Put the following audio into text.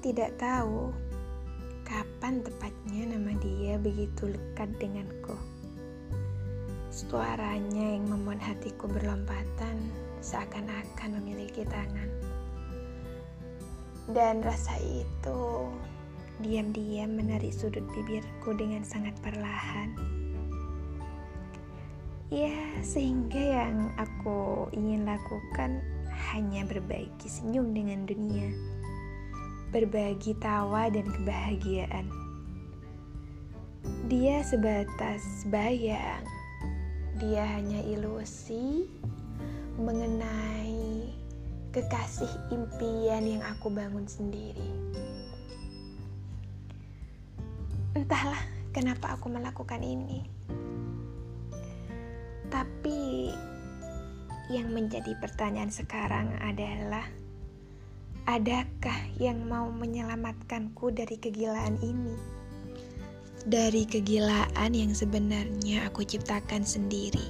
tidak tahu kapan tepatnya nama dia begitu lekat denganku. Suaranya yang membuat hatiku berlompatan seakan-akan memiliki tangan. Dan rasa itu diam-diam menarik sudut bibirku dengan sangat perlahan. Ya, sehingga yang aku ingin lakukan hanya berbagi senyum dengan dunia, berbagi tawa dan kebahagiaan. Dia sebatas bayang, dia hanya ilusi mengenai kekasih impian yang aku bangun sendiri. Entahlah kenapa aku melakukan ini. Tapi yang menjadi pertanyaan sekarang adalah adakah yang mau menyelamatkanku dari kegilaan ini? Dari kegilaan yang sebenarnya aku ciptakan sendiri.